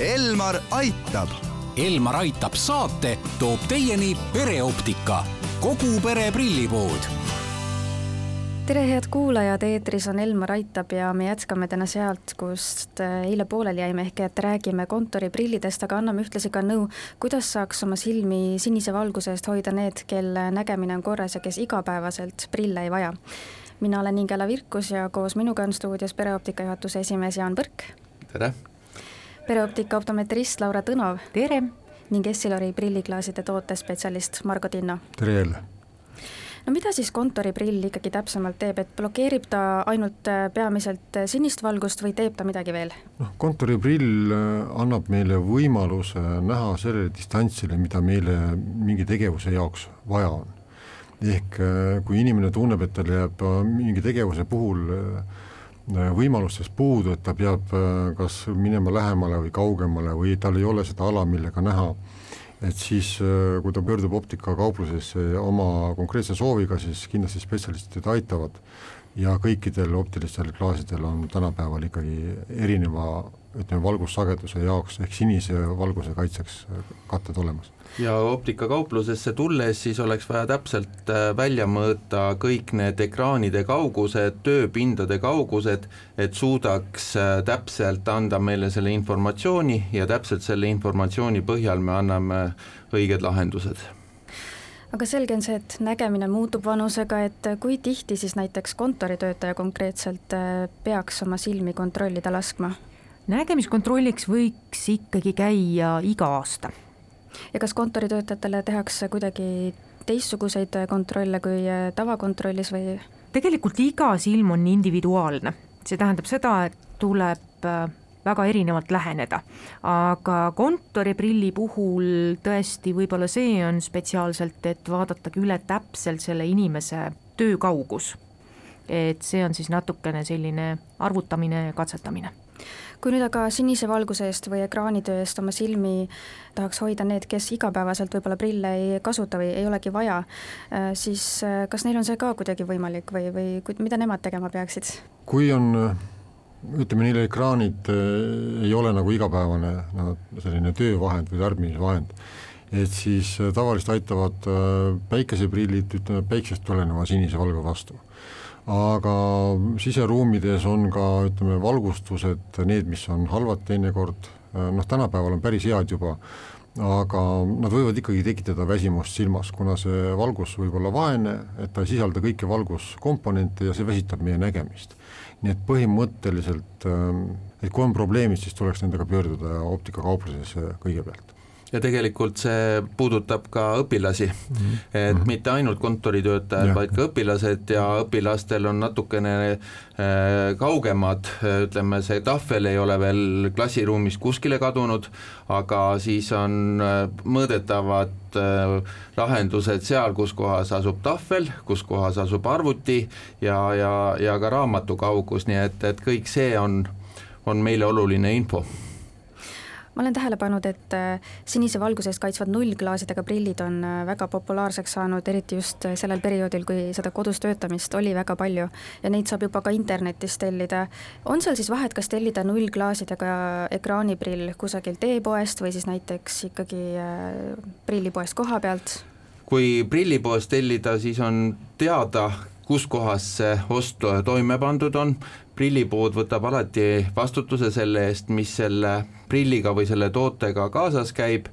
Elmar aitab. Elmar aitab saate toob teieni pereoptika, kogu pere prillipood tere, head kuulajad, eetris on Elmar Aitab ja me jätkame täna sealt, kust äh, eile pooleli jäime, ehk et räägime kontoriprillidest, aga anname ühtlasi ka nõu, kuidas saaks oma silmi sinise valguse eest hoida need, kelle nägemine on korras ja kes igapäevaselt prille ei vaja. mina olen Ingela Virkus ja koos minuga on stuudios pereoptika juhatuse esimees Jaan Põrk. tere! Pereoptika optometrist Laura Tõnov. tere! ning Essilori prilliklaaside tootespetsialist Margo Tinno. tere jälle! no mida siis kontoriprill ikkagi täpsemalt teeb, et blokeerib ta ainult äh, peamiselt äh, sinist valgust või teeb ta midagi veel? noh, kontoriprill äh, annab meile võimaluse näha sellele distantsile, mida meile mingi tegevuse jaoks vaja on. ehk kui inimene tunneb, et tal jääb mingi tegevuse puhul võimalustest puudu, et ta peab kas minema lähemale või kaugemale või tal ei ole seda ala, millega näha et siis, äh, kui ta pöördub optikakauplusesse oma konkreetse sooviga, siis kindlasti spetsialistid aitavad. Ja kõikidel optilistel klaasidel on tänapäeval ikkagi erineva ütleme, valgussageduse jaoks ehk sinise valguse kaitseks katted olemas ja optikakauplusesse tulles siis oleks vaja täpselt äh, välja mõõta kõik need ekraanide kaugused, tööpindade kaugused, et suudaks äh, täpselt anda meile selle informatsiooni ja täpselt selle informatsiooni põhjal me anname õiged lahendused aga selge on see, et nägemine muutub vanusega, et kui tihti siis näiteks kontoritöötaja konkreetselt äh, peaks oma silmi kontrollida laskma? Nägemiskontrolliks võiks ikkagi käia iga aasta ja kas kontoritöötajatele tehakse kuidagi teistsuguseid kontrolle kui tavakontrollis või? tegelikult iga silm on individuaalne, see tähendab seda, et tuleb äh, väga erinevalt läheneda. aga kontoriprilli puhul tõesti võib-olla see on spetsiaalselt, et vaadatagi üle täpselt selle inimese töökaugus. et see on siis natukene selline arvutamine ja katsetamine kui nüüd aga sinise valguse eest või ekraanitöö eest oma silmi tahaks hoida need, kes igapäevaselt võib-olla prille ei kasuta või ei olegi vaja, äh, siis äh, kas neil on see ka kuidagi võimalik või, või mida nemad tegema peaksid? kui on ütleme, neil ekraanid äh, ei ole nagu igapäevane no, selline töövahend või tarbimisvahend, et siis tavaliselt aitavad päikeseprillid, ütleme päiksest tuleneva sinise valge vastu aga siseruumides on ka ütleme, valgustused, need, mis on halvad teinekord, noh tänapäeval on päris head juba, aga nad võivad ikkagi tekitada väsimust silmas, kuna see valgus võib olla vaene, et ta ei sisalda kõiki valguskomponente ja see väsitab meie nägemist. nii et põhimõtteliselt, et kui on probleemid, siis tuleks nendega pöörduda optikakauplusesse kõigepealt ja tegelikult see puudutab ka õpilasi. Mm, -hmm. et mhm. mitte ainult kontoritöötajad, vaid ka õpilased ja õpilastel on natukene äh, kaugemad, ütleme, see tahvel ei ole veel klassiruumist kuskile kadunud, aga siis on äh, mõõdetavad äh, lahendused seal, kus kohas asub tahvel, kus kohas asub arvuti ja, ja, ja ka raamatu kaugus, nii et, et kõik see on, on meile oluline info ma olen tähele pannud, et äh, sinise valguse eest kaitsvad nullklaasidega prillid on äh, väga populaarseks saanud, eriti just äh, sellel perioodil, kui seda kodus töötamist oli väga palju ja neid saab juba ka internetist tellida. on seal siis vahet, kas tellida nullklaasidega ekraaniprill kusagilt e-poest või siis näiteks ikkagi prillipoest koha pealt? kui prillipoest tellida, siis on teada, kus kohas see ost toime pandud on, prillipood võtab alati vastutuse selle eest, mis selle prilliga või selle tootega kaasas käib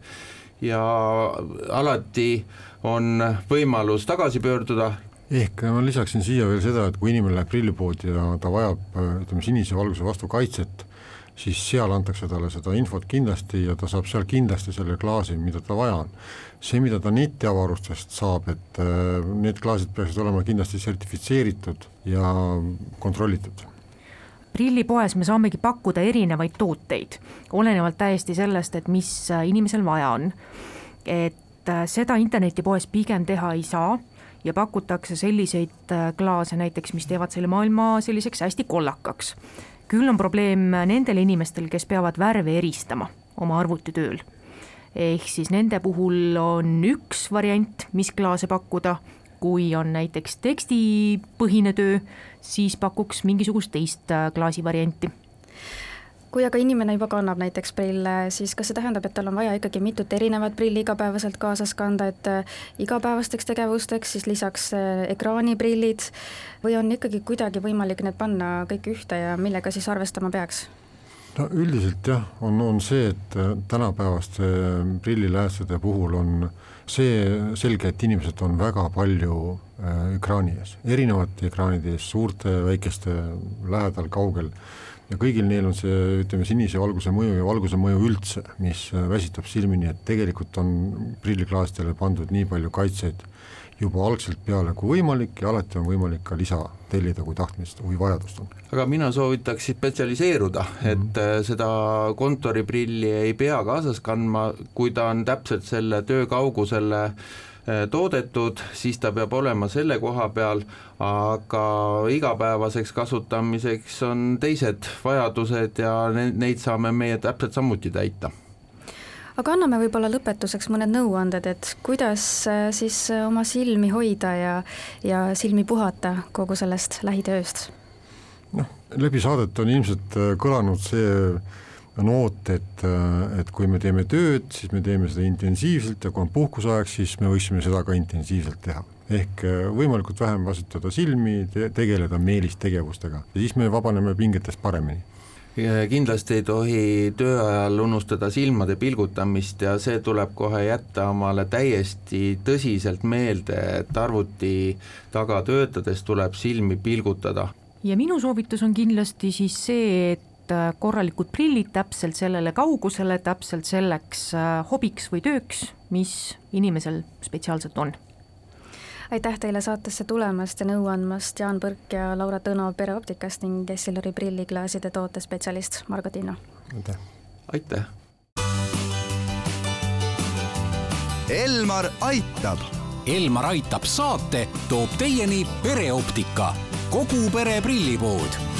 ja alati on võimalus tagasi pöörduda. ehk ma lisaksin siia veel seda, et kui inimene läheb prillipoodi ja ta vajab ütleme sinise valguse vastu kaitset, siis seal antakse talle seda infot kindlasti ja ta saab seal kindlasti selle klaasi, mida ta vaja on. see, mida ta netiavarustest saab, et äh, need klaasid peaksid olema kindlasti sertifitseeritud ja kontrollitud prillipoes me saamegi pakkuda erinevaid tooteid, olenevalt täiesti sellest, et mis äh, inimesel vaja on. et äh, seda internetipoes pigem teha ei saa ja pakutakse selliseid äh, klaase näiteks, mis teevad selle maailma selliseks hästi kollakaks. küll on probleem nendel inimestel, kes peavad värve eristama oma arvutitööl. ehk siis nende puhul on üks variant, mis klaase pakkuda kui on näiteks tekstipõhine töö, siis pakuks mingisugust teist äh, klaasivarianti kui aga inimene juba kannab näiteks prille, siis kas see tähendab, et tal on vaja ikkagi mitut erinevat prilli igapäevaselt kaasas kanda, et äh, igapäevasteks tegevusteks siis lisaks äh, ekraaniprillid või on ikkagi kuidagi võimalik need panna kõik ühte ja millega siis arvestama peaks? No üldiselt jah, on, on see, et äh, tänapäevaste prilliläästude puhul on see selge, et inimesed on väga palju ekraani ees, erinevate ekraanide ees, suurte, väikeste, lähedal, kaugel ja kõigil neil on see, ütleme, sinise valguse mõju ja valguse mõju üldse, mis äh, väsitab silmi, nii et tegelikult on prilliklaastele pandud nii palju kaitseid juba algselt peale kui võimalik ja alati on võimalik ka lisa tellida, kui tahtmist või vajadust on. aga mina soovitaks spetsialiseeruda, et mm -hmm. seda kontoriprilli ei pea kaasas kandma, kui ta on täpselt selle töö kaugusele äh, Äh, toodetud, siis ta peab olema selle koha peal, aga igapäevaseks kasutamiseks on teised vajadused ja neid saame meie täpselt samuti täita aga anname võib-olla lõpetuseks mõned nõuanded, et kuidas äh, siis äh, oma silmi hoida ja, ja silmi puhata kogu sellest lähitööst? noh, läbi saadet on ilmselt kõlanud see noot, et, et kui me teeme tööd, siis me teeme seda intensiivselt ja kui on puhkuseaeg, siis me võiksime seda ka intensiivselt teha. ehk äh, võimalikult vähem kasutada silmi te, tegeleda meelistegevustega ja siis me vabaneme pingetest paremini kindlasti ei tohi töö ajal unustada silmade pilgutamist ja see tuleb kohe jätta omale täiesti tõsiselt meelde, et arvuti taga töötades tuleb silmi pilgutada. ja minu soovitus on kindlasti siis see, et Äh, korralikud prillid täpselt sellele kaugusele, täpselt selleks äh, hobiks või tööks, mis inimesel spetsiaalselt on aitäh teile saatesse tulemast ja nõu andmast, Jaan Põrk ja Laura Tõno Pereoptikast ning Essilori prilliklaaside tootespetsialist Margo Tinno. aitäh. aitäh. Elmar aitab. Elmar aitab saate toob teieni pereoptika, kogu pere prillipood